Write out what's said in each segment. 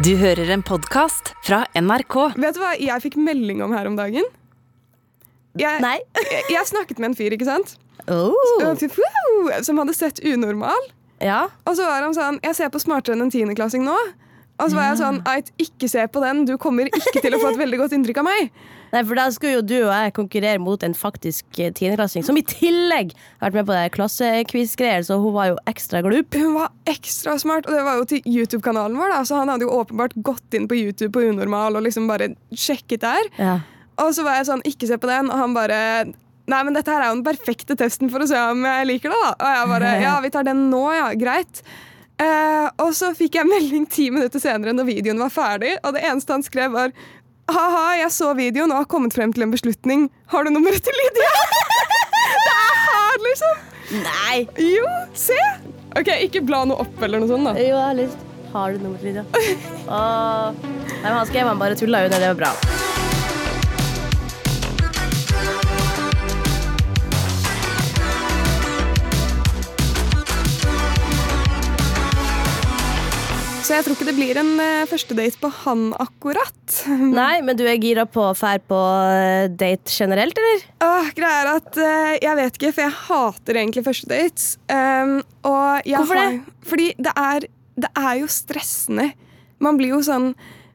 Du hører en podkast fra NRK. Vet du hva jeg fikk melding om her om dagen? Jeg, Nei. jeg, jeg snakket med en fyr, ikke sant? Oh. Wow, Som hadde sett Unormal. Ja. Og så var han sånn Jeg ser på smartere enn en tiendeklassing nå. Og så var jeg sånn Ait, ikke se på den. Du kommer ikke til å få et veldig godt inntrykk av meg. Nei, for da skulle jo du og jeg konkurrere mot en faktisk eh, tiendeklassing, som i tillegg har vært med på klassequiz-greier, så hun var jo ekstra glup. Hun var ekstra smart, og det var jo til YouTube-kanalen vår. da Så han hadde jo åpenbart gått inn på YouTube på Unormal og liksom bare sjekket der. Ja. Og så var jeg sånn, ikke se på den, og han bare Nei, men dette her er jo den perfekte testen for å se om jeg liker det, da. Og jeg bare Ja, vi tar den nå, ja. Greit. Eh, og så fikk jeg melding ti minutter senere når videoen var ferdig, og det eneste han skrev, var Ha-ha, jeg så videoen og har kommet frem til en beslutning. Har du nummeret til Lydia? det er her, liksom. Nei! Jo, se. OK, ikke bla noe opp eller noe sånt, da. Jo, jeg har lyst. Har du nummeret til Lydia? Åh. Nei, men han skrev han bare tulla jo ned, Det var bra. Så jeg tror ikke det blir en førstedate første date på han akkurat. Nei, men du er gira på å fære på eh, date generelt, eller? Åh, greia er at eh, Jeg vet ikke, for jeg hater egentlig første dates. Um, jeg Hvorfor har, det? Fordi det er, det er jo stressende. Man blir jo sånn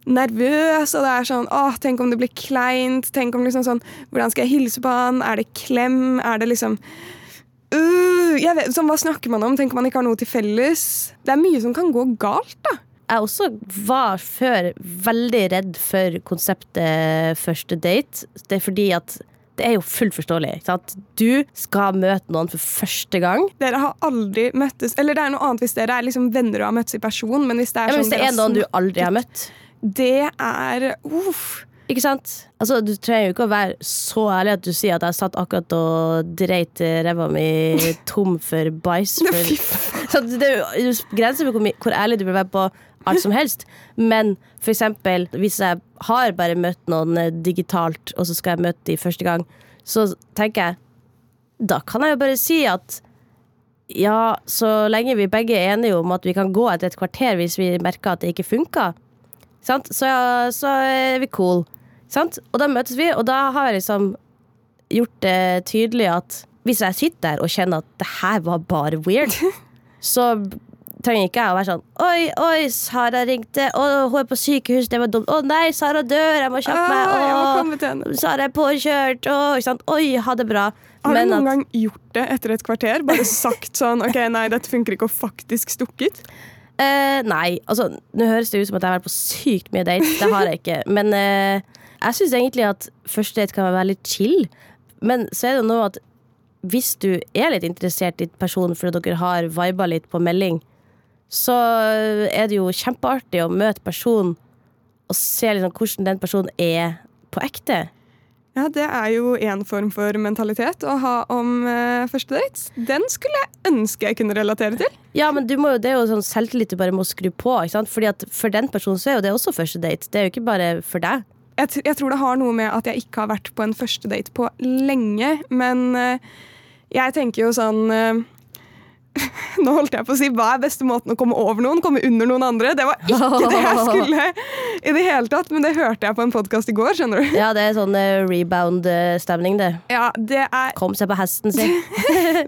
nervøs, og det er sånn Åh, tenk om det blir kleint. Tenk om liksom sånn Hvordan skal jeg hilse på han? Er det klem? Er det liksom uh, jeg vet, sånn, Hva snakker man om? Tenk om man ikke har noe til felles? Det er mye som kan gå galt, da. Jeg også var før veldig redd for konseptet første date. Det er fordi at det er jo fullt forståelig. Ikke sant? Du skal møte noen for første gang. Dere har aldri møttes Eller det er noe annet hvis dere er liksom venner og har møttes i person, men hvis det er Ja, men sånn hvis det er noen du aldri har møtt. Det er uff. Ikke sant? Altså, du trenger jo ikke å være så ærlig at du sier at jeg satt akkurat og dreit ræva mi tom for bæsj. Så det er jo grenser for hvor, ærlig du bør være på alt som helst. Men for eksempel, hvis jeg har bare møtt noen eh, digitalt, og så skal jeg møte dem første gang, så tenker jeg Da kan jeg jo bare si at ja, så lenge vi begge er enige om at vi kan gå etter et kvarter hvis vi merker at det ikke funker, sant? Så, ja, så er vi cool. Sant? Og da møtes vi, og da har jeg liksom gjort det tydelig at hvis jeg sitter der og kjenner at det her var bare weird, så trenger ikke jeg å være sånn Oi, oi, Sara ringte. Å, hun er på sykehus. Det var dumt. Å nei, Sara dør. Jeg må kjappe meg. Ah, Å. Sara er påkjørt. Å, ikke sant? Oi, ha det bra. Har Men du noen gang gjort det etter et kvarter? Bare sagt sånn OK, nei, dette funker ikke, og faktisk stukket? Uh, nei, altså Nå høres det ut som at jeg har vært på sykt mye date. Det har jeg ikke. Men eh, jeg syns egentlig at første date kan være litt chill. Men så er det noe at hvis du er litt interessert i personen fordi dere har viba litt på melding, så er det jo kjempeartig å møte personen og se liksom hvordan den personen er på ekte. Ja, det er jo én form for mentalitet å ha om uh, første dates. Den skulle jeg ønske jeg kunne relatere til. Ja, men du må jo, det er jo sånn selvtillit du bare må skru på. Ikke sant? Fordi at For den personen så er jo det også første date. Det er jo ikke bare for deg. Jeg, jeg tror det har noe med at jeg ikke har vært på en første date på lenge, men eh, jeg tenker jo sånn eh, Nå holdt jeg på å si hva er beste måten å komme over noen? Komme under noen andre? Det var ikke det jeg skulle i det hele tatt, men det hørte jeg på en podkast i går, skjønner du. Ja, det er sånn eh, rebound-stemning, det. Ja, det er Kom seg på hesten sin.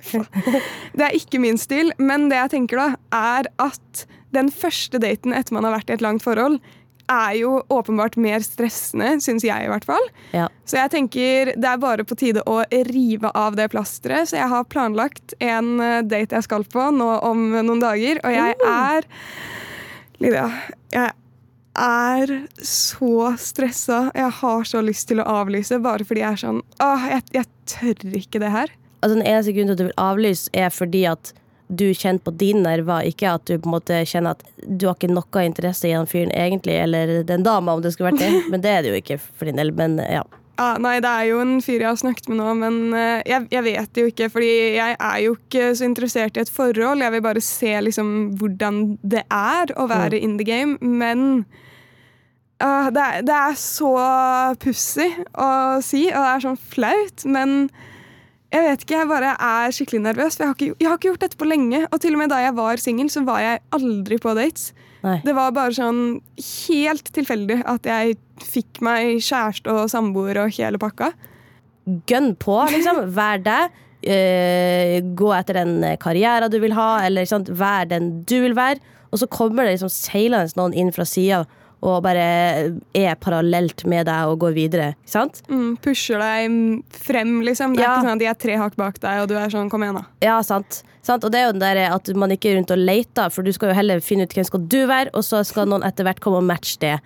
Det er ikke min stil, men det jeg tenker da, er at den første daten etter man har vært i et langt forhold, er jo åpenbart mer stressende, syns jeg i hvert fall. Ja. Så jeg tenker det er bare på tide å rive av det plasteret. Så jeg har planlagt en eh, date jeg skal på nå om noen dager, og jeg er Lydia, jeg er så stressa. Jeg har så lyst til å avlyse, bare fordi jeg er sånn Åh, jeg, jeg tør ikke det her. Altså, den eneste grunnen til at du vil avlyse, er fordi at du kjenner på dine nerver, ikke at du på en måte kjenner at du har ikke noe interesse i han fyren egentlig, eller den dama, om det skulle vært det. Men det er det jo ikke for din del. Men ja. Ah, nei, det er jo en fyr jeg har snakket med nå, men uh, jeg, jeg vet det jo ikke. Fordi jeg er jo ikke så interessert i et forhold. Jeg vil bare se liksom hvordan det er å være in the game. Men uh, det, er, det er så pussig å si, og det er sånn flaut. Men jeg vet ikke, jeg bare er skikkelig nervøs. For jeg har, ikke, jeg har ikke gjort dette på lenge. Og til og med da jeg var singel, så var jeg aldri på dates. Nei. Det var bare sånn helt tilfeldig at jeg fikk meg kjæreste og samboer og hele pakka. Gønn på, liksom. Vær deg. Uh, gå etter den karrieren du vil ha, eller sant? vær den du vil være. Og så kommer det liksom seilende noen inn fra sida og bare er parallelt med deg og går videre. Ikke sant? Mm, pusher deg frem, liksom. Det er Ja. ikke sånn at de er tre hakk bak deg, og du er sånn kom igjen, da. Ja, sant. sant. Og det er jo den der at man ikke er rundt og leter, for du skal jo heller finne ut hvem skal du være, og så skal noen etter hvert komme og matche det.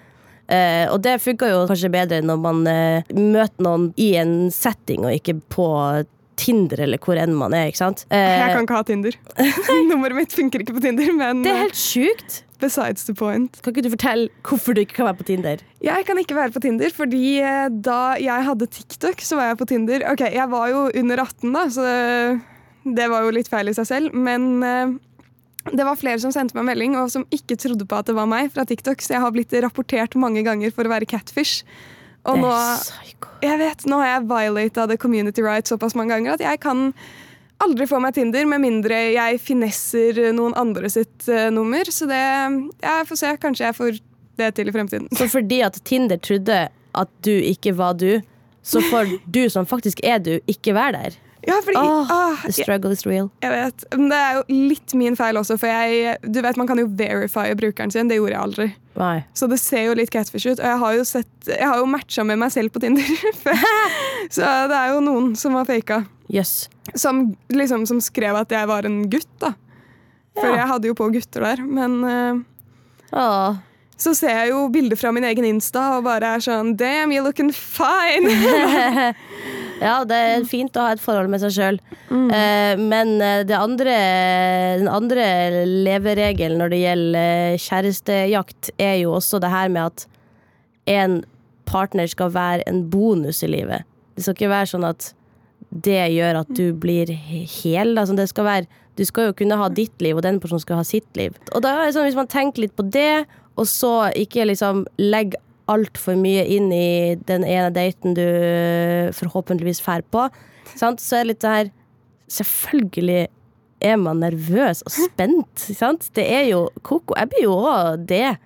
Uh, og det funker jo kanskje bedre når man uh, møter noen i en setting, og ikke på Tinder eller hvor enn man er. ikke sant? Uh, Jeg kan ikke ha Tinder. Nummeret mitt funker ikke på Tinder, men det er helt sjukt. Besides the point. Kan ikke du fortelle hvorfor du ikke kan være på Tinder? Jeg kan ikke være på Tinder, fordi eh, da jeg hadde TikTok, så var jeg på Tinder. Ok, jeg var jo under 18 da, så det, var jo litt feil i seg selv, men eh, det var flere som sendte meg melding, og som ikke trodde på at det var meg fra TikTok, så jeg har blitt rapportert mange ganger for å være catfish. Og nå, jeg vet, nå har jeg violata the community right såpass mange ganger at jeg kan aldri få meg Tinder med mindre jeg finesser noen andre sitt eh, nummer. Så det, jeg får se, kanskje jeg får det til i fremtiden. Så fordi at Tinder trodde at du ikke var du, så får du som faktisk er du, ikke være der. Ja, fordi oh, ah, The struggle is real. jeg vet. Men det er jo litt min feil også, for jeg Du vet, man kan jo verifye brukeren sin. Det gjorde jeg aldri. Why? Så det ser jo litt catfish ut. Og jeg har jo sett Jeg har jo matcha med meg selv på Tinder. Så det er jo noen som har faka. Jøss. Som, liksom, som skrev at jeg var en gutt, da. For Ja. jeg hadde jo på gutter der. Men uh, så ser jeg jo bilder fra min egen Insta og bare er sånn Damn, you're looking fine! Ja, det er fint å ha et forhold med seg sjøl. Eh, men eh, det andre, den andre leveregelen når det gjelder kjærestejakt, er jo også det her med at en partner skal være en bonus i livet. Det skal ikke være sånn at det gjør at du blir hel. Altså det skal være, du skal jo kunne ha ditt liv, og den personen skal ha sitt liv. Og da er det sånn, Hvis man tenker litt på det, og så ikke liksom legger altfor mye inn i den ene daten du forhåpentligvis drar på, sant? så er det litt det her Selvfølgelig er man nervøs og spent. Sant? Det er jo koko. Jeg blir jo òg det.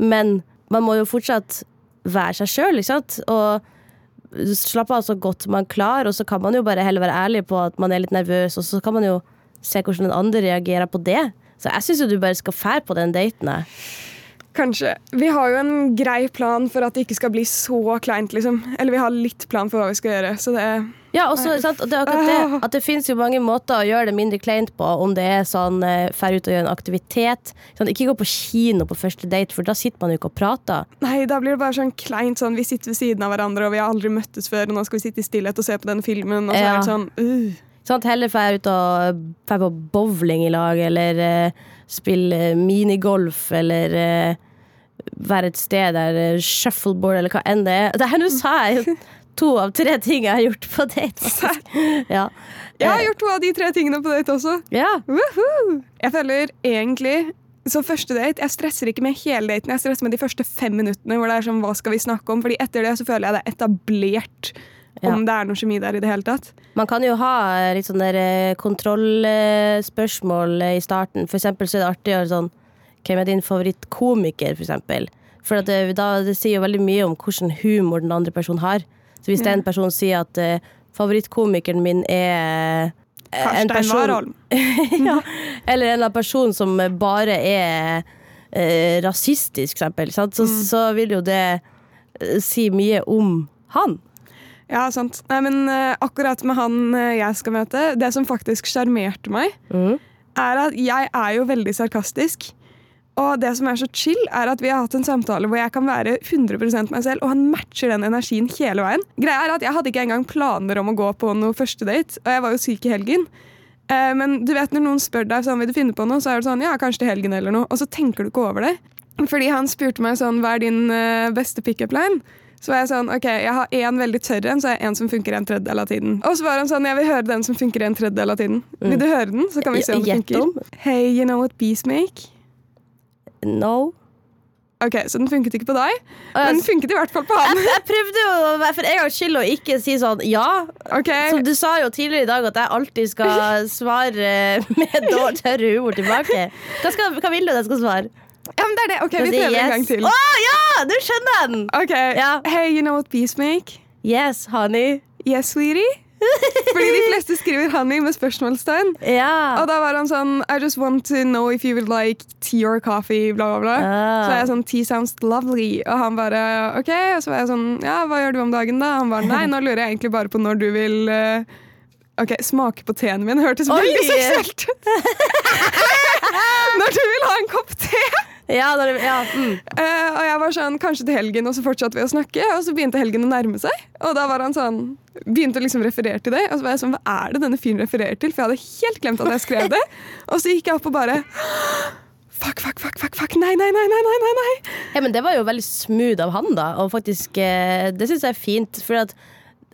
Men man må jo fortsatt være seg sjøl, ikke sant? Og slappe av så godt man klarer, og så kan man jo bare heller være ærlig på at man er litt nervøs, og så kan man jo se hvordan den andre reagerer på det. Så jeg syns jo du bare skal fære på den daten. Kanskje. Vi har jo en grei plan for at det ikke skal bli så kleint, liksom. Eller vi har litt plan for hva vi skal gjøre, så det er Ja, også, sant? og det er akkurat det. At det finnes jo mange måter å gjøre det mindre kleint på. Om det er sånn eh, fær ut og gjøre en aktivitet. Sånn, ikke gå på kino på første date, for da sitter man jo ikke og prater. Nei, da blir det bare sånn kleint sånn Vi sitter ved siden av hverandre, og vi har aldri møttes før, og nå skal vi sitte i stillhet og se på den filmen, og så Ja. er det sånn uh. Sånn, Heller fær ut og fær på bowling i lag, eller eh, spille minigolf, eller eh, være et sted der eh, shuffleboard, eller hva enn det er. Det her nå sa jeg to av tre ting jeg har gjort på date. Ja. Jeg har Eh, gjort to av de tre tingene på date også. ja. Jeg føler egentlig så første date, Jeg stresser ikke med hele daten, jeg stresser med de første fem minuttene. hvor det er sånn, hva skal vi snakke om? Fordi etter det så føler jeg det er etablert Ja. om det er noe kjemi der i det hele tatt. Man kan jo ha eh, litt sånne eh, kontrollspørsmål eh, i starten. For eksempel så er det artig å gjøre sånn Hvem er din favorittkomiker, for eksempel? For det, da, det sier jo veldig mye om hvilken humor den andre personen har. Så hvis en person sier at uh, favorittkomikeren min er en Karstein person Warholm. ja, Eller en eller annen person som bare er eh, rasistisk, eksempel. Så, så vil jo det si mye om han. Ja, sant. Nei, men eh, akkurat med han eh, jeg skal møte, det som faktisk sjarmerte meg, Mhm. er at jeg er jo veldig sarkastisk. Og det som er så chill, er at vi har hatt en samtale hvor jeg kan være 100% meg selv, og han matcher den energien hele veien. Greia er at Jeg hadde ikke engang planer om å gå på noe første date, og jeg var jo syk i helgen. Eh, men du vet når noen spør deg sånn, vil du finne på noe, så er det sånn ja, kanskje til helgen eller noe, og så tenker du ikke over det. Fordi han spurte meg sånn, hva er din eh, beste pickup line? Så var jeg sånn, ok, jeg har én veldig tørr en, så har jeg en som funker en tredjedel av tiden. Og så var han sånn, jeg vil høre den som funker en tredjedel av tiden. Vil du høre den? Så kan vi se om den funker. Hey, you know what bees make? No. Ok, så den funket ikke på deg, men den funket i hvert fall på han. Jeg prøvde jo for en gangs skyld å ikke si sånn ja. Okay. Som du sa jo tidligere i dag at jeg alltid skal svare med tørr humor tilbake. Hva, skal, hva vil du at jeg skal svare? Ja, men det er det. Ok, vi prøver yes. en gang til. Å ja! Du skjønner den! Ok, Ja. Hey, you know what bees make? Yes, honey. Yes, sweetie? Fordi de fleste skriver 'honey' med spørsmålstegn. Ja. Og da var han sånn I just want to know if you would like tea or coffee, bla, bla, bla. Ah. Så er jeg sånn Tea sounds lovely. Og han bare OK. Og så var jeg sånn Ja, hva gjør du om dagen, da? Han bare Nei, nå lurer jeg egentlig bare på når du vil uh, OK, smake på teen min. Hørtes veldig seksuelt ut. når du vil ha en kopp te! Ja, når, ja. Mm. Uh, og jeg var sånn, kanskje til helgen, og så fortsatte vi å snakke. Og så begynte helgen å nærme seg, og da var han sånn Begynte å liksom referere til det. Og så var jeg sånn, hva er det denne fyren refererer til? For jeg hadde helt glemt at jeg skrev det. Og så gikk jeg opp og bare Fuck, fuck, fuck, fuck, fuck. Nei, nei, nei, nei, nei, nei, nei. Ja, men det var jo veldig smooth av han, da. Og faktisk, eh, det syns jeg er fint. For at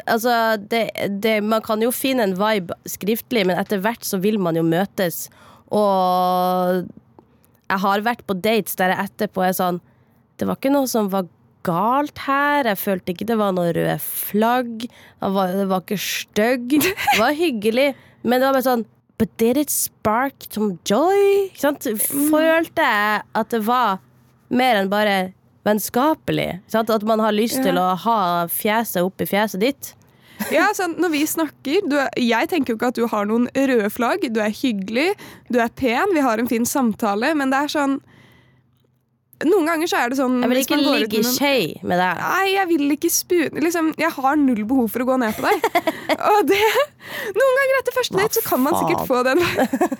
altså, det, det, man kan jo finne en vibe skriftlig, men etter hvert så vil man jo møtes. Og jeg har vært på dates der jeg etterpå er sånn Det var ikke noe som var galt her. Jeg følte ikke det var noe røde flagg. Det var, det var ikke stygg. Det var hyggelig, men det var bare sånn But did it spark some joy? Følte jeg at det var mer enn bare vennskapelig. Sant? At man har lyst til å ha fjeset oppi fjeset ditt. Ja, sånn, når vi snakker du er, Jeg tenker jo ikke at du har noen røde flagg. Du er hyggelig, du er pen, vi har en fin samtale, men det er sånn Noen ganger så er det sånn Jeg vil ikke ligge i skje med deg. Nei, jeg vil ikke spune liksom, Jeg har null behov for å gå ned på deg. Og det Noen ganger etter første Hva så kan man sikkert få den.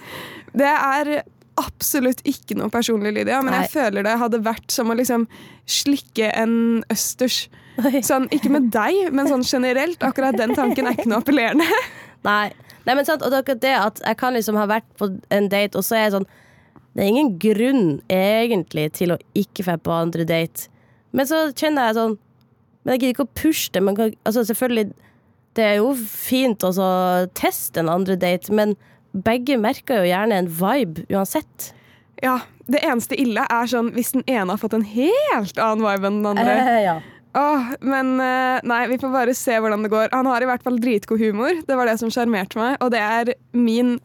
Det er absolutt ikke noe personlig, Lydia, men Nei. jeg føler det hadde vært som å liksom slikke en østers. Sånn, ikke med deg, men sånn generelt. Akkurat den tanken er ikke noe appellerende. Nei. Nei, men sant, og det er akkurat det at jeg kan liksom ha vært på en date, og så er jeg sånn Det er ingen grunn egentlig til å ikke dra på andre date. Men så kjenner jeg sånn Men jeg gidder ikke å pushe det. Men kan, altså selvfølgelig Det er jo fint å teste en andre date, men begge merker jo gjerne en vibe uansett. Ja, Det eneste ille er sånn hvis den ene har fått en helt annen vibe enn den andre. Eh, ja. Åh, men eh, nei, vi får bare se hvordan det går. Han har i hvert fall dritgod humor. Det var det som sjarmerte meg. Og det er min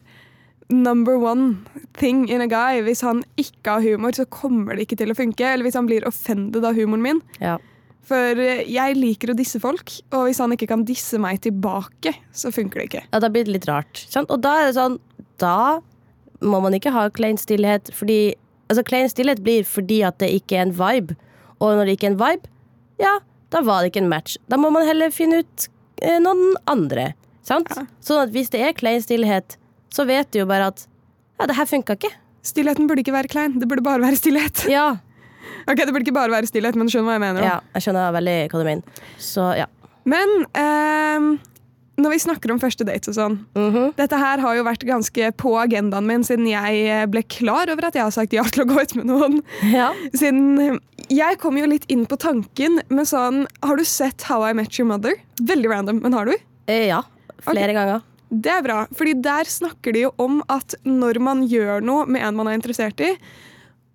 number one thing in a guy. Hvis han ikke har humor, så kommer det ikke til å funke. Eller hvis han blir offended av humoren min. ja. For eh, jeg liker å disse folk, og hvis han ikke kan disse meg tilbake, så funker det ikke. Ja, da blir det litt rart. Sant? Og da er det sånn Da må man ikke ha klein stillhet, fordi Altså, klein stillhet blir fordi at det ikke er en vibe. Og når det ikke er en vibe, ja, da var det ikke en match. Da må man heller finne ut eh, noen andre. Sant? Ja. Sånn at hvis det er klein stillhet, så vet du jo bare at ja, det her funka ikke. Stillheten burde ikke være klein, det burde bare være stillhet. Ja. Ok, Det burde ikke bare være stillhet, men du skjønner hva jeg mener. da. ja, jeg skjønner veldig hva du mener. Så ja. Men eh, når vi snakker om første dates og sånn Mhm. Dette her har jo vært ganske på agendaen min siden jeg ble klar over at jeg har sagt ja til å gå ut med noen. ja. Siden Jeg kom jo litt inn på tanken med sånn Har du sett How I Met Your Mother? Veldig random, men har du? Eh, ja. Flere ganger. Det er bra, fordi der snakker de jo om at når man gjør noe med en man er interessert i,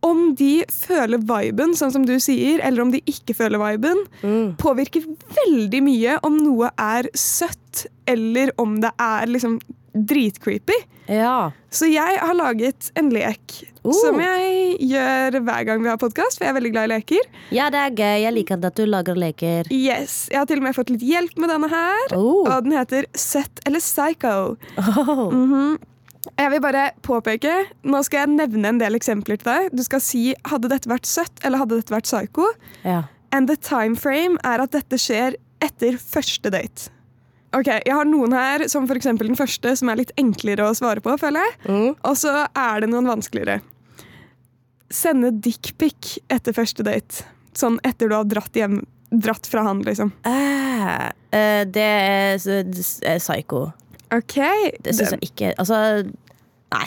om de føler viben, sånn som du sier, eller om de ikke føler viben, Mm. påvirker veldig mye om noe er søtt, eller om det er liksom dritcreepy. Ja. Så jeg har laget en lek Oh. som jeg gjør hver gang vi har podkast, for jeg er veldig glad i leker. ja, det er gøy. Jeg liker at du lager leker. Yes, Jeg har til og med fått litt hjelp med denne her, Oh. og den heter Søtt eller Psycho. Oh. Mhm. Jeg vil bare påpeke, Nå skal jeg nevne en del eksempler til deg. Du skal si hadde dette vært søtt eller hadde dette vært psycho. Ja. And the time frame er at dette skjer etter første date. Ok, Jeg har noen her, som f.eks. den første, som er litt enklere å svare på. føler jeg. Mm. Og så er det noen vanskeligere. Sende dickpic etter første date. Sånn etter du har dratt hjem Dratt fra han, liksom. Eh, eh, det er, det, er psycho. Ok, Det syns jeg ikke Altså, nei.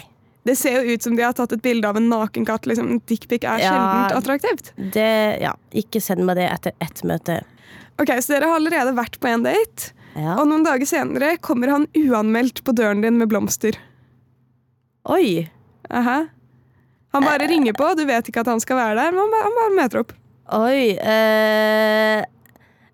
det ser jo ut som de har tatt et bilde av en naken katt. Liksom. Dickpic er Ja. sjeldent attraktivt. Det, ja, ikke send meg det etter ett møte. Ok, Så dere har allerede vært på en date, Ja. og noen dager senere kommer han uanmeldt på døren din med blomster. Oi! Aha. Han bare ringer på, du vet ikke at han skal være der, men han bare, han bare møter opp. Oi. eh,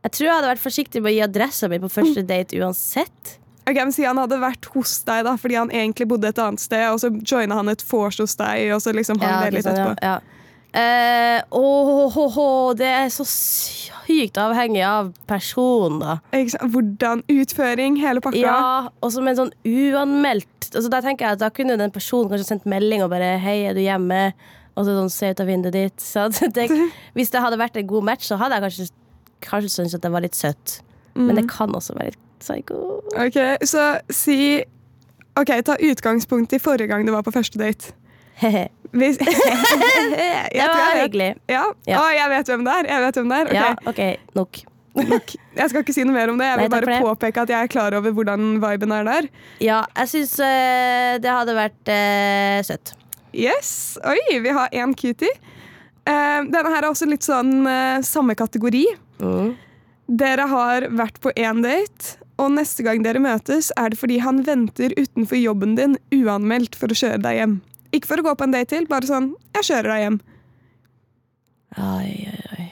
jeg tror jeg hadde vært forsiktig med å gi adressa mi på første date uansett. Ok, men Si han hadde vært hos deg da, fordi han egentlig bodde et annet sted, og så joina han et vors hos deg, og så liksom hang Ja, det litt litt etterpå. ja, ja. Eh, åh, oh, oh, det er så sykt avhengig av sant? Hvordan utføring, hele pakka. Ja, og som en sånn uanmeldt altså Da tenker jeg at da kunne den personen kanskje sendt melding og bare 'Hei, er du hjemme?' Og så sånn, se ut av vinduet ditt. Så det, hvis det hadde vært en god match, så hadde jeg kanskje, kanskje syntes at det var litt søtt. Men det kan også være litt psycho. Ok, Så si Ok, Ta utgangspunkt i forrige gang du var på første date. Hvis, jeg det var jeg hyggelig. Ja? Ja. Å, jeg vet hvem det er. Jeg vet hvem det er. Ok. Ja, OK, nok. Nok. Jeg skal ikke si noe mer om det. Jeg vil bare påpeke at jeg er klar over hvordan viben er der. Ja, jeg syns eh, det hadde vært eh, søtt. Yes, Oi, vi har én cutie. Uh, denne her er også litt sånn samme kategori. Mm. Dere har vært på én date, og neste gang dere møtes, er det fordi han venter utenfor jobben din uanmeldt for å kjøre deg hjem. Ikke for å gå på en date til, bare sånn 'jeg kjører deg hjem'. Oi, oi, oi.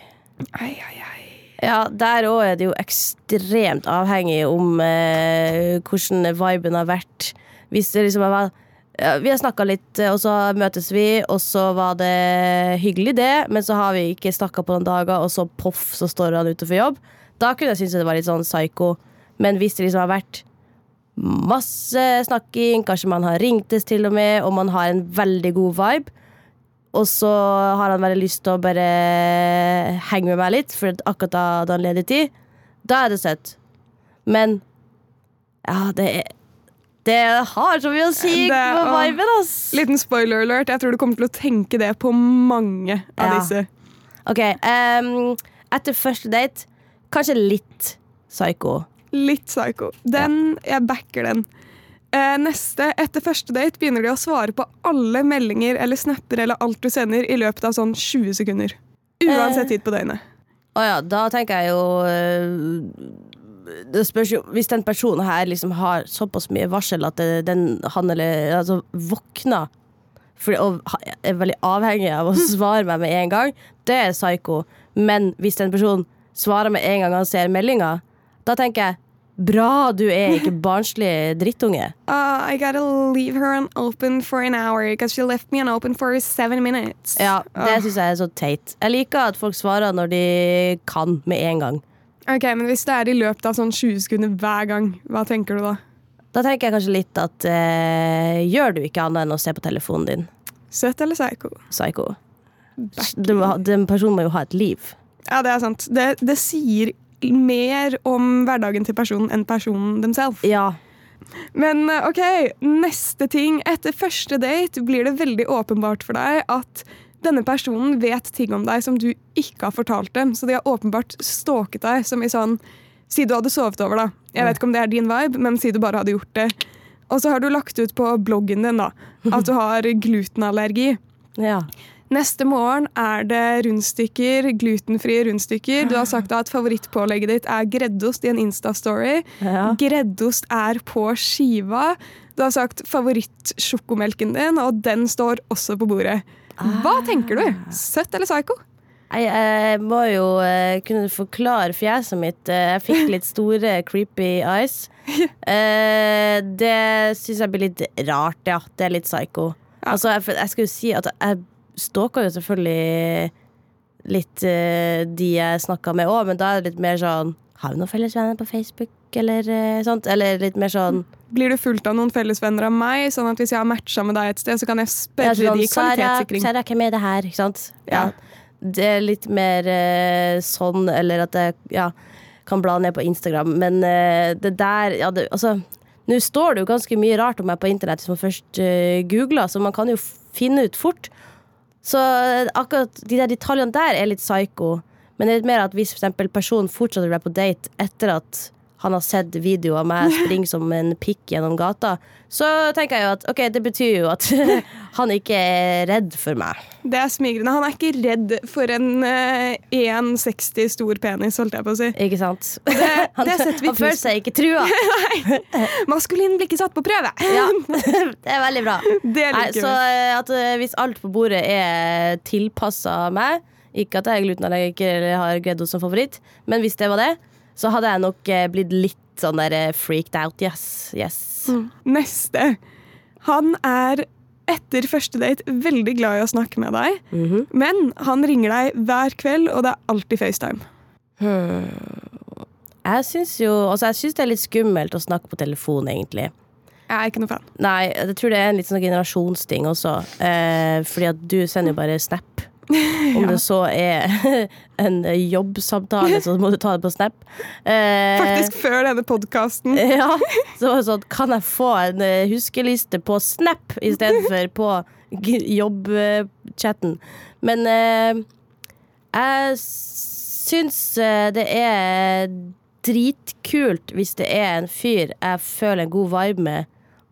Ai, ai, ai. Ja, der òg er det jo ekstremt avhengig om eh, hvordan viben har vært. Hvis det liksom var ja, Vi har snakka litt, eh, og så møtes vi, og så var det hyggelig, det, men så har vi ikke snakka på noen dager, og så poff, så står han utenfor jobb. Da kunne jeg synes det var litt sånn psycho. Men hvis det liksom har vært masse snakking, kanskje man har ringtes til og med, og man har en veldig god vibe, og så har han veldig lyst til å bare henge med meg litt, for akkurat da hadde han ledig tid. Da er det søtt. Men ja, det er Det har så mye å si Det- på viben, ass. Liten spoiler alert. Jeg tror du kommer til å tenke det på mange av Ja. disse. OK. um, etter første date, kanskje litt psycho. Litt psycho. Den, Jeg backer den. Eh, neste, etter første date, begynner de å svare på alle meldinger eller snapper eller alt du sender i løpet av sånn 20 sekunder. Uansett Eh. tid på døgnet. Å ja, da tenker jeg jo øh, Det spørs jo Hvis den personen her liksom har såpass mye varsel at den, han eller altså, våkner for, og er veldig avhengig av å svare meg med en gang, det er psycho. Men hvis den personen svarer med en gang han ser meldinga, da tenker jeg Bra, du er ikke barnslig drittunge. Uh, I gotta leave her on open for an hour because she left me on open for seven minutes. Ja, Det uh. syns jeg er så teit. Jeg liker at folk svarer når de kan, med en gang. Ok, men Hvis det er i løpet av sånn 20 sekunder hver gang, hva tenker du da? Da tenker jeg kanskje litt at uh, gjør du ikke annet enn å se på telefonen din, Søt eller psycho? psycho. Den personen må jo ha et liv. Ja, det er sant. Det, det sier mer om hverdagen til personen enn personen dem selv. Ja. Men eh, ok, neste ting. Etter første date blir det veldig åpenbart for deg at denne personen vet ting om deg som du ikke har fortalt dem. Så de har åpenbart stalket deg som i sånn Si du hadde sovet over, da. Jeg vet ikke om det er din vibe, men si du bare hadde gjort det. Og så har du lagt ut på bloggen din da, at du har glutenallergi. ja. Neste morgen er det rundstykker, glutenfrie rundstykker. Du har sagt at favorittpålegget ditt er greddost i en Insta-story. Ja. Greddost er på skiva. Du har sagt favorittsjokomelken din, og den står også på bordet. Hva tenker du? Søtt eller psycho? Jeg, må jo eh, kunne forklare fjeset mitt. Eh, Jeg fikk litt store, creepy eyes. Eh, det syns jeg blir litt rart, ja. Det er litt psycho. Altså, jeg, jeg skal jo si at jeg stalker jo selvfølgelig litt uh, de jeg snakka med òg, men da er det litt mer sånn Har vi noen fellesvenner på Facebook, eller uh, sånt? Eller litt mer sånn Blir du fulgt av noen fellesvenner av meg, sånn at hvis jeg har matcha med deg et sted, så kan jeg Ja, spørre sånn, de i kvalitetssikring? Sara, hvem er det her? Ikke sant? Ja. Det er litt mer uh, sånn, eller at jeg ja, kan bla ned på Instagram. Men det der ja, det, Altså, nå står det jo ganske mye rart om meg på internett hvis man først googler, så man kan jo finne ut fort. Så eh, akkurat de der detaljene der er litt psycho. Men det er litt mer at hvis for eksempel personen fortsetter å være på date etter at han har sett video av meg springe som en pikk gjennom gata, så tenker jeg jo at ok, det betyr jo at han ikke er redd for meg. Det er smigrende. Han er ikke redd for en uh, 1,60 stor penis, holdt jeg på å si. Ikke sant? Det, Han, det setter vi han føler seg ikke trua. Maskulin blir ikke satt på prøve! Ja, det er veldig bra. Det Nei, så eh, at eh, hvis alt på bordet er tilpassa meg, ikke at jeg er glutenallergiker eller har Greddo som favoritt, men hvis det var det, så hadde jeg nok eh, blitt litt sånn der eh, freaked out. Yes. yes. Neste. Han er etter første date veldig glad i å snakke med deg, Mhm. men han ringer deg hver kveld, og det er alltid FaceTime. Jeg syns jo Altså, jeg syns det er litt skummelt å snakke på telefon, egentlig. Jeg er ikke noe fan. Nei, jeg tror det er en litt sånn generasjonsting også. Eh, fordi at du sender jo bare snap. Om det så er en jobbsamtale, så må du ta det på snap. Eh, Faktisk før denne podkasten. Ja, så var det sånn Kan jeg få en eh, huskeliste på Snap istedenfor på jobbchatten? Men eh, jeg syns eh, det er dritkult hvis det er en fyr jeg føler en god vibe med,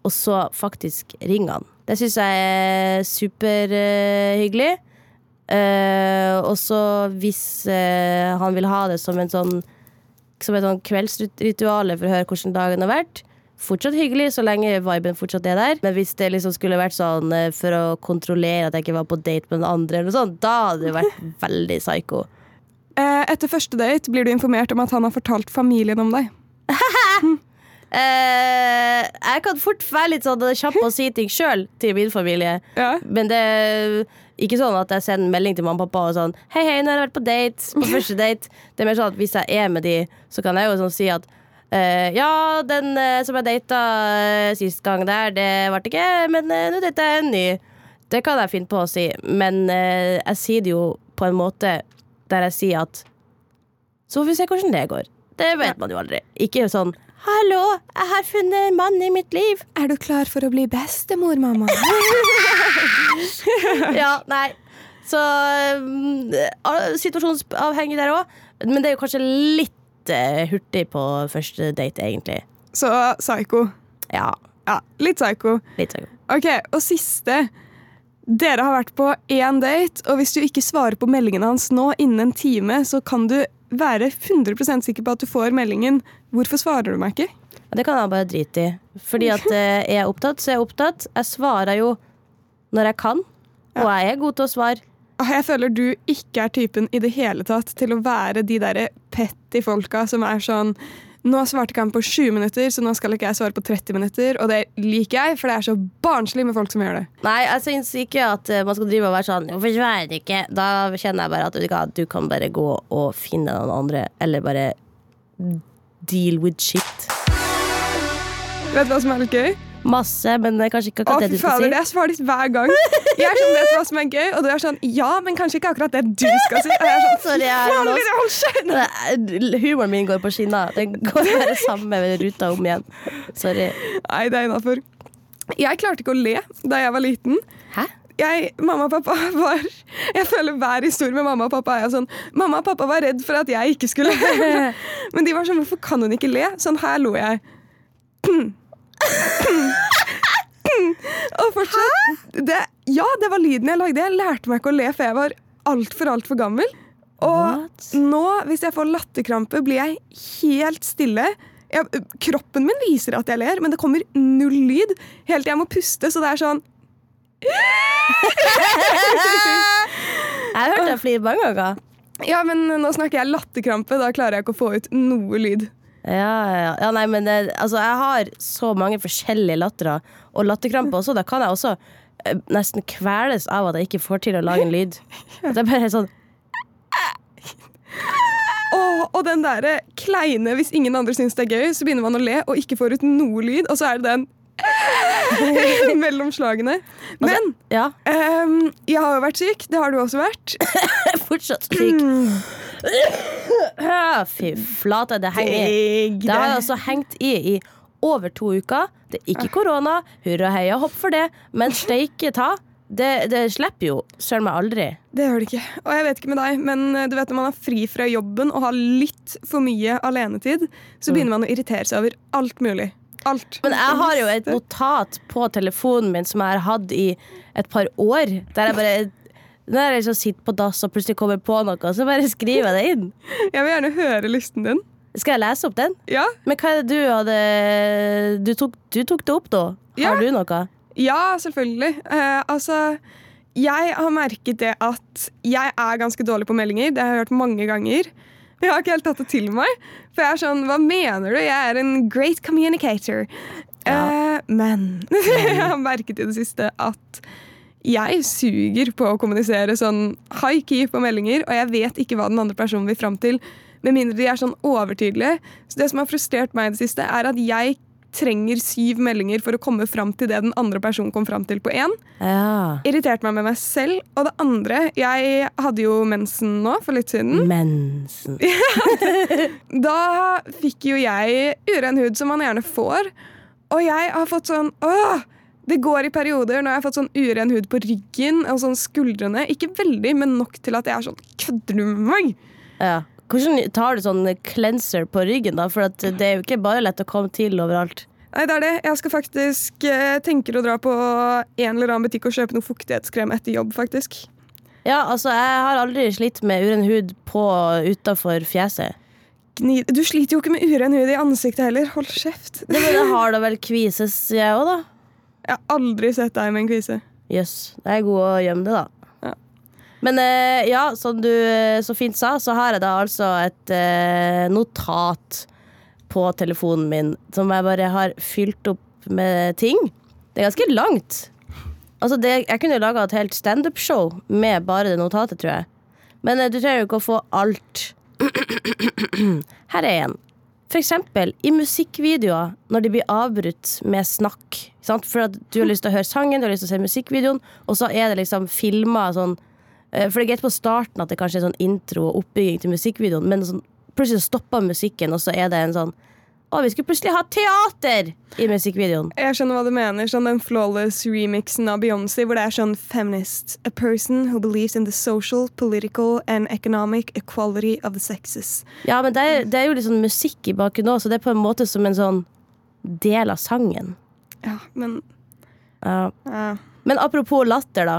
og så faktisk ringer han. Det syns jeg er superhyggelig. Eh, og så hvis uh, han vil ha det som en sånn som et sånn kveldsritual for å høre hvordan dagen har vært. Fortsatt hyggelig så lenge viben fortsatt er der. Men hvis det liksom skulle vært sånn uh, for å kontrollere at jeg ikke var på date med den andre, eller sånt, da hadde det vært veldig psycho. Etter første date blir du informert om at han har fortalt familien om deg. Eh, jeg kan fort være litt sånn kjapp og si ting sjøl til min familie. Ja. Men det ikke sånn at jeg sender melding til mamma og pappa og sånn Hei, hei, nå har jeg vært på date. På første date. Det er mer sånn at hvis jeg er med de, så kan jeg jo sånn si at Uh, ja, den uh, som jeg data uh, sist gang der, det ble ikke, men nå data jeg en ny. Det kan jeg finne på å si, men eh, jeg sier det jo på en måte der jeg sier at Så får vi se hvordan det går. Det vet man jo aldri. Ikke sånn Hallo, jeg har funnet en mann i mitt liv. Er du klar for å bli bestemor, mamma? Ja, nei. Så um, eh, situasjonsavhengig der òg. Men det er jo kanskje litt eh, hurtig på første date, egentlig. Så psycho. Ja, Ja, litt psycho. litt psycho. Ok, og siste. Dere har vært på én date, og hvis du ikke svarer på meldingen hans nå innen en time, så kan du være 100% sikker på at du får meldingen. Hvorfor svarer du meg ikke? Det kan jeg bare drite i. Fordi at jeg er opptatt, så er jeg opptatt. Jeg svarer jo når jeg kan, og jeg er god til å svare. Ah, Jeg føler du ikke er typen i det hele tatt til å være de derre petty folka som er sånn Nå svarte ikke han på 20 minutter, så nå skal ikke jeg svare på 30 minutter. Og det liker jeg, for det er så barnslig med folk som gjør det. Nei, jeg syns ikke at eh, man skal drive og være sånn Hvorfor svarer du ikke? Da kjenner jeg bare at du kan bare gå og finne noen andre, eller bare deal with shit. Vet du hva som er litt gøy? Masse, men det er kanskje ikke Å, akkurat det du skal fader, si. Jeg svarer litt hver gang. Jeg er sånn, vet du hva som er gøy? Og du er sånn, ja, men kanskje ikke akkurat det du skal si. Og jeg er sånn, Sorry, jeg er kjeft! Det- Humoren min går på skinner. Den går bare samme ruta om igjen. Sorry. Nei, det er innafor. Jeg klarte ikke å le da jeg var liten. Jeg, mamma og pappa var Jeg føler hver historie med mamma og pappa er jeg sånn Mamma og pappa var redd for at jeg ikke skulle le. Men de var sånn Hvorfor kan hun ikke le? Sånn her lo jeg. Og fortsatt det, Ja, det var lyden jeg lagde. Jeg lærte meg ikke å le, for jeg var altfor, altfor gammel. Og What? nå, hvis jeg får latterkrampe, blir jeg helt stille. Jeg, kroppen min viser at jeg ler, men det kommer null lyd. Helt til jeg må puste, så det er sånn Jeg har hørt deg flire mange ganger. Ja, men nå snakker jeg latterkrampe. Da klarer jeg ikke å få ut noe lyd. Ja, ja, ja. nei, men det, altså, jeg har så mange forskjellige lattere, og latterkrampe også. Da kan jeg også eh, nesten kveles av at jeg ikke får til å lage en lyd. Det er bare sånn oh, og den derre kleine Hvis ingen andre syns det er gøy, så begynner man å le og ikke får ut noe lyd, og så er det den mellom slagene. Men Ja, um, jeg har jo vært syk. Det har du også vært. fortsatt syk. Fy flate, det henger i. Det har jeg altså hengt i i over to uker. Det er ikke korona. Hurra heia hopp for det. Men steike ta. Det, det slipper jo søren meg aldri. Det gjør det ikke. Og jeg vet ikke med deg, men eh, du vet når man er fri fra jobben og har litt for mye alenetid, så begynner man å irritere seg over alt mulig. Alt. Men jeg har jo et notat på telefonen min som jeg har hatt i et par år. Der jeg bare Når jeg liksom sitter på dass og plutselig kommer på noe, så bare skriver jeg det inn. Jeg vil gjerne høre listen din. Skal jeg lese opp den? Ja, Men hva er det du hadde Du tok, du tok det opp, da? Ja. Har du noe? ja selvfølgelig. Uh, altså Jeg har merket det at jeg er ganske dårlig på meldinger. Det har jeg hørt mange ganger. Jeg har ikke helt tatt det til meg. For jeg er sånn, hva mener du? Jeg er en great communicator. Ja. Uh, men jeg har merket i det siste at jeg suger på å kommunisere sånn high key på meldinger, og jeg vet ikke hva den andre personen vil fram til, med mindre de er sånn overtydelige. Så det som har frustrert meg i det siste, er at jeg trenger syv meldinger for å komme fram til det den andre personen kom fram til på én. Ja. Irriterte meg med meg selv. Og det andre Jeg hadde jo mensen nå for litt siden. Mensen. Da fikk jo jeg uren hud, som man gjerne får. Og jeg har fått sånn åh, Det går i perioder når jeg har fått sånn uren hud på ryggen og sånn skuldrene. Ikke veldig, men nok til at jeg er sånn Kødder du med meg? Ja. Hvordan tar du sånn cleanser på ryggen, da? For det er jo ikke bare lett å komme til overalt. Nei, det er det. Jeg skal faktisk eh, tenker å dra på en eller annen butikk og kjøpe noe fuktighetskrem etter jobb, faktisk. Ja, altså, jeg har aldri slitt med uren hud på utafor fjeset. Gnid. Du sliter jo ikke med uren hud i ansiktet heller. Hold kjeft. Det, men jeg har da vel kvises, jeg òg, da. Jeg har aldri sett deg med en kvise. Jøss. Det er god å gjemme det, da. Men eh, ja, som du eh, så fint sa, så har jeg da altså et eh, notat på telefonen min som jeg bare har fylt opp med ting. Det er ganske langt. Altså det, jeg kunne laga et helt standup-show med bare det notatet, tror jeg. Men du trenger jo ikke å få alt. Her er en. For eksempel i musikkvideoer, når de blir avbrutt med snakk. Sant? For at du har lyst til å høre sangen, du har lyst til å se musikkvideoen, og så er det liksom filma sånn For det er greit på starten at det kanskje er sånn intro og oppbygging til musikkvideoen, men sånn, plutselig stopper musikken, og så er det en sånn Å, vi skulle plutselig ha teater i musikkvideoen. Jeg skjønner hva du mener. Sånn Den flawless remixen av Beyoncé hvor det er sånn feminist. A person who believes in the social, political and economic equality of the sexes. Ja, men det er, det er jo litt sånn musikk i bakgrunnen òg, så det er på en måte som en sånn del av sangen. Ja, men Ja. ja. Men apropos latter, da,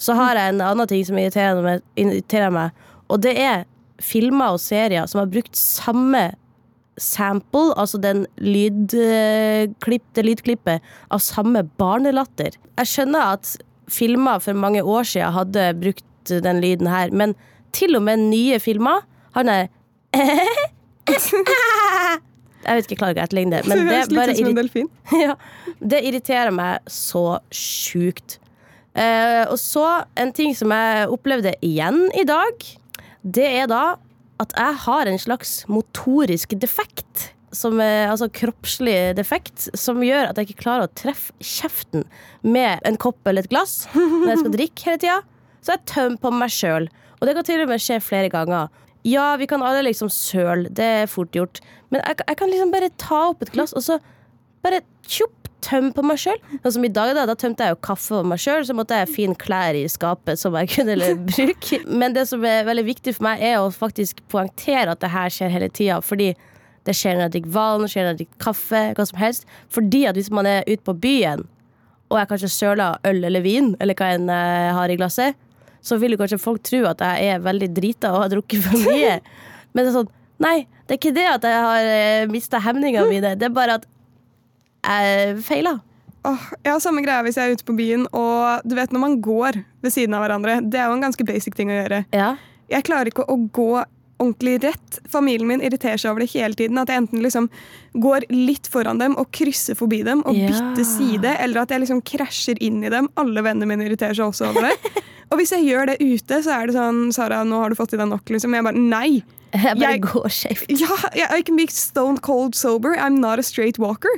så har jeg en annen ting som irriterer meg, irriterer meg og det er filmer og serier som har brukt samme sample, altså den lydklipp, det lydklippet av samme barnelatter. Jeg skjønner at filmer for mange år siden hadde brukt den lyden her, men til og med nye filmer har den Jeg vet ikke, jeg klarer ikke å etterligne det, men det bare irri- ja, det irriterer meg så sjukt. Eh, og så en ting som jeg opplevde igjen i dag, det er da at jeg har en slags motorisk defekt. Som er, altså kroppslig defekt som gjør at jeg ikke klarer å treffe kjeften med en kopp eller et glass når jeg skal drikke hele tida. Så jeg tømmer på meg sjøl. Og det kan til og med skje flere ganger. Ja, vi kan alle liksom søle, det er fort gjort. Men jeg, jeg kan liksom bare ta opp et glass, og så bare tjopp, tømme på meg sjøl. Sånn som i dag, da, da tømte jeg jo kaffe på meg sjøl, så måtte jeg finne klær i skapet som jeg kunne bruke. Men det som er veldig viktig for meg, er å faktisk poengtere at det her skjer hele tida. Fordi det skjer når jeg drikker vann, skjer når jeg drikker kaffe, hva som helst. Fordi at hvis man er ute på byen, og jeg kanskje søler øl eller vin, eller hva enn jeg har i glasset, så vil jo kanskje folk tro at jeg er veldig drita og har drukket for mye. Men det er sånn, nei, det er ikke det at jeg har mista hemningene mine. Det er bare at jeg feila. Oh, har samme greia hvis jeg er ute på byen, og du vet når man går ved siden av hverandre. Det er jo en ganske basic ting å gjøre. Ja. Jeg klarer ikke å gå ordentlig rett. Familien min irriterer seg over det hele tiden. At jeg enten liksom går litt foran dem og krysser forbi dem og Ja. bytter side, eller at jeg liksom krasjer inn i dem. Alle vennene mine irriterer seg også over det. og hvis jeg gjør det ute, så er det sånn Sara, nå har du fått i deg nok. Liksom. Jeg bare nei. Jeg bare Jeg- går skjevt. Ja, jeg, I can be stone cold sober. I'm not a straight walker.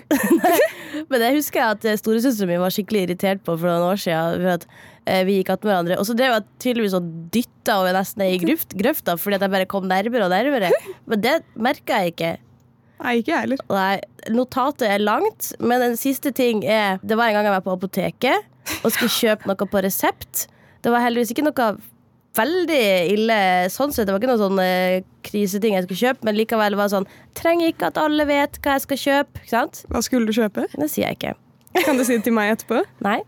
Men det husker jeg at eh, storesøsteren min var skikkelig irritert på for noen år siden. For at eh, vi gikk attmed hverandre. Og så drev jeg tydeligvis og dytta over nesten i grøft, grøfta fordi at jeg bare kom nærmere og nærmere. Men det merka jeg ikke. Nei, ikke jeg heller. Nei, notatet er langt, men en siste ting er Det var en gang jeg var på apoteket og skulle kjøpe noe på resept. Det var heldigvis ikke noe veldig ille sånn sett. Det var ikke noen sånn eh, kriseting jeg skulle kjøpe, men likevel var det sånn Trenger ikke at alle vet hva jeg skal kjøpe. Ikke sant? Hva skulle du kjøpe? Det sier jeg ikke. Kan du si det til meg etterpå? Nei.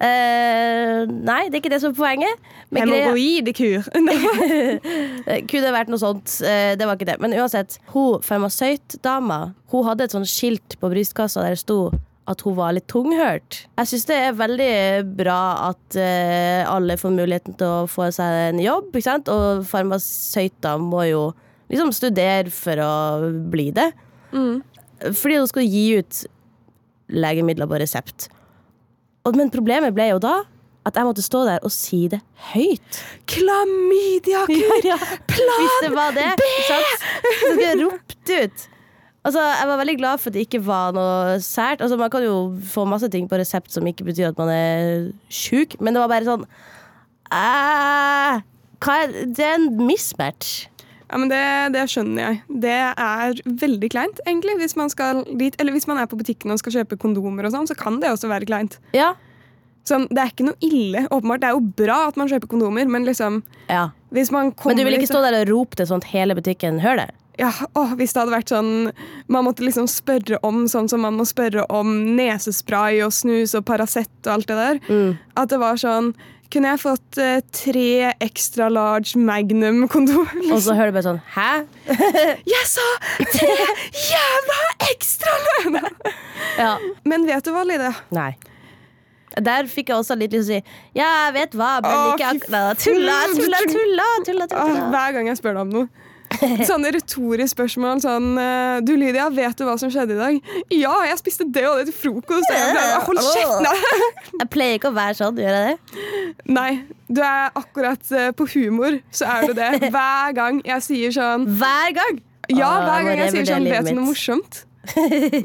Uh, nei, det er ikke det som er poenget. Hemoroidekur. Kunne vært noe sånt. Uh, Det var ikke det. Men uansett, hun farmasøytdama Hun hadde et sånt skilt på brystkassa der det sto at hun var litt tunghørt. Jeg syns det er veldig bra at uh, alle får muligheten til å få seg en jobb, ikke sant? Og farmasøyter må jo liksom studere for å bli det. Fordi hun skal gi ut legemidler på resept. Og, men problemet ble jo da at jeg måtte stå der og si det høyt. Klamydiakur! Ja, var det, sant? så skulle jeg ropt ut. Altså, jeg var veldig glad for at det ikke var noe sært. Altså, man kan jo få masse ting på resept som ikke betyr at man er sjuk, men det var bare sånn «Æ, hva er, Det er en mismatch. Ja, men det, det skjønner jeg. Det er veldig kleint, egentlig. Hvis man, skal dit, eller hvis man er på butikken og skal kjøpe kondomer, og sånn, så kan det også være kleint. Ja. Sånn, det er ikke noe ille, åpenbart. Det er jo bra at man kjøper kondomer, men liksom ja. hvis man kommer Men du vil ikke stå der og rope til sånn hele butikken hører det? Ja, å, Hvis det hadde vært sånn Man måtte liksom spørre om sånn som man må spørre om nesespray og snus og Paracet og alt det der. Mm. At det var sånn Kunne jeg fått eh, tre extra large magnum-kondomer? Og så hører du bare sånn Hæ? Jeg sa tre jævla ekstra large! Ja. Men vet du hva, Lide? Nei. Der fikk jeg også litt lyst til å si ja, jeg vet hva, men ikke akkurat. Tulla, tulla, tulla, tulla, tulla, tulla. hver gang jeg spør deg om noe. Sånne retoriske spørsmål sånn eh, Du, Lydia, vet du hva som skjedde i dag? Ja, jeg spiste det og det til frokost. Jeg ble, Hold kjeft! Jeg pleier ikke å være sånn, gjør jeg det? Nei, du er akkurat eh, på humor, så er du det. Hver gang jeg sier sånn Hver gang! Ja, hver gang jeg sier sånn Vet du noe morsomt?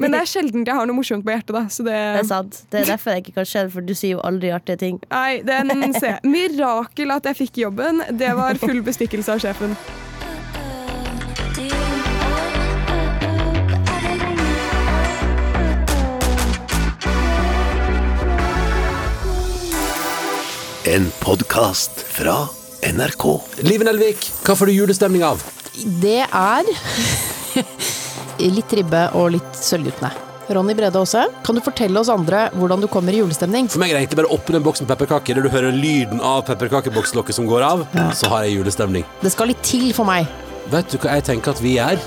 Men det er sjelden jeg har noe morsomt på hjertet, da. Så det, Det er sant. Det er derfor jeg ikke kan skjønne, for du sier jo aldri artige ting. Nei, den ser. Mirakel at jeg fikk jobben. Det var full bestikkelse av sjefen. En podkast fra NRK. Live Nelvik, hva får du julestemning av? Det er litt ribbe og litt Sølvguttene. Ronny Brede Aase, kan du fortelle oss andre hvordan du kommer i julestemning? For meg er det egentlig bare å åpne en boks med pepperkaker, der du hører lyden av pepperkakebokslokket som går av, så har jeg julestemning. Det skal litt til for meg. Vet du hva jeg tenker at vi er?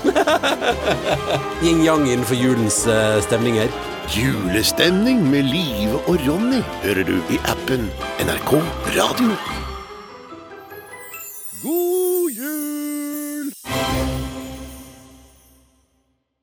Yin-yang innenfor julens uh, stemninger. Julestemning med Live og Ronny hører du i appen NRK Radio. God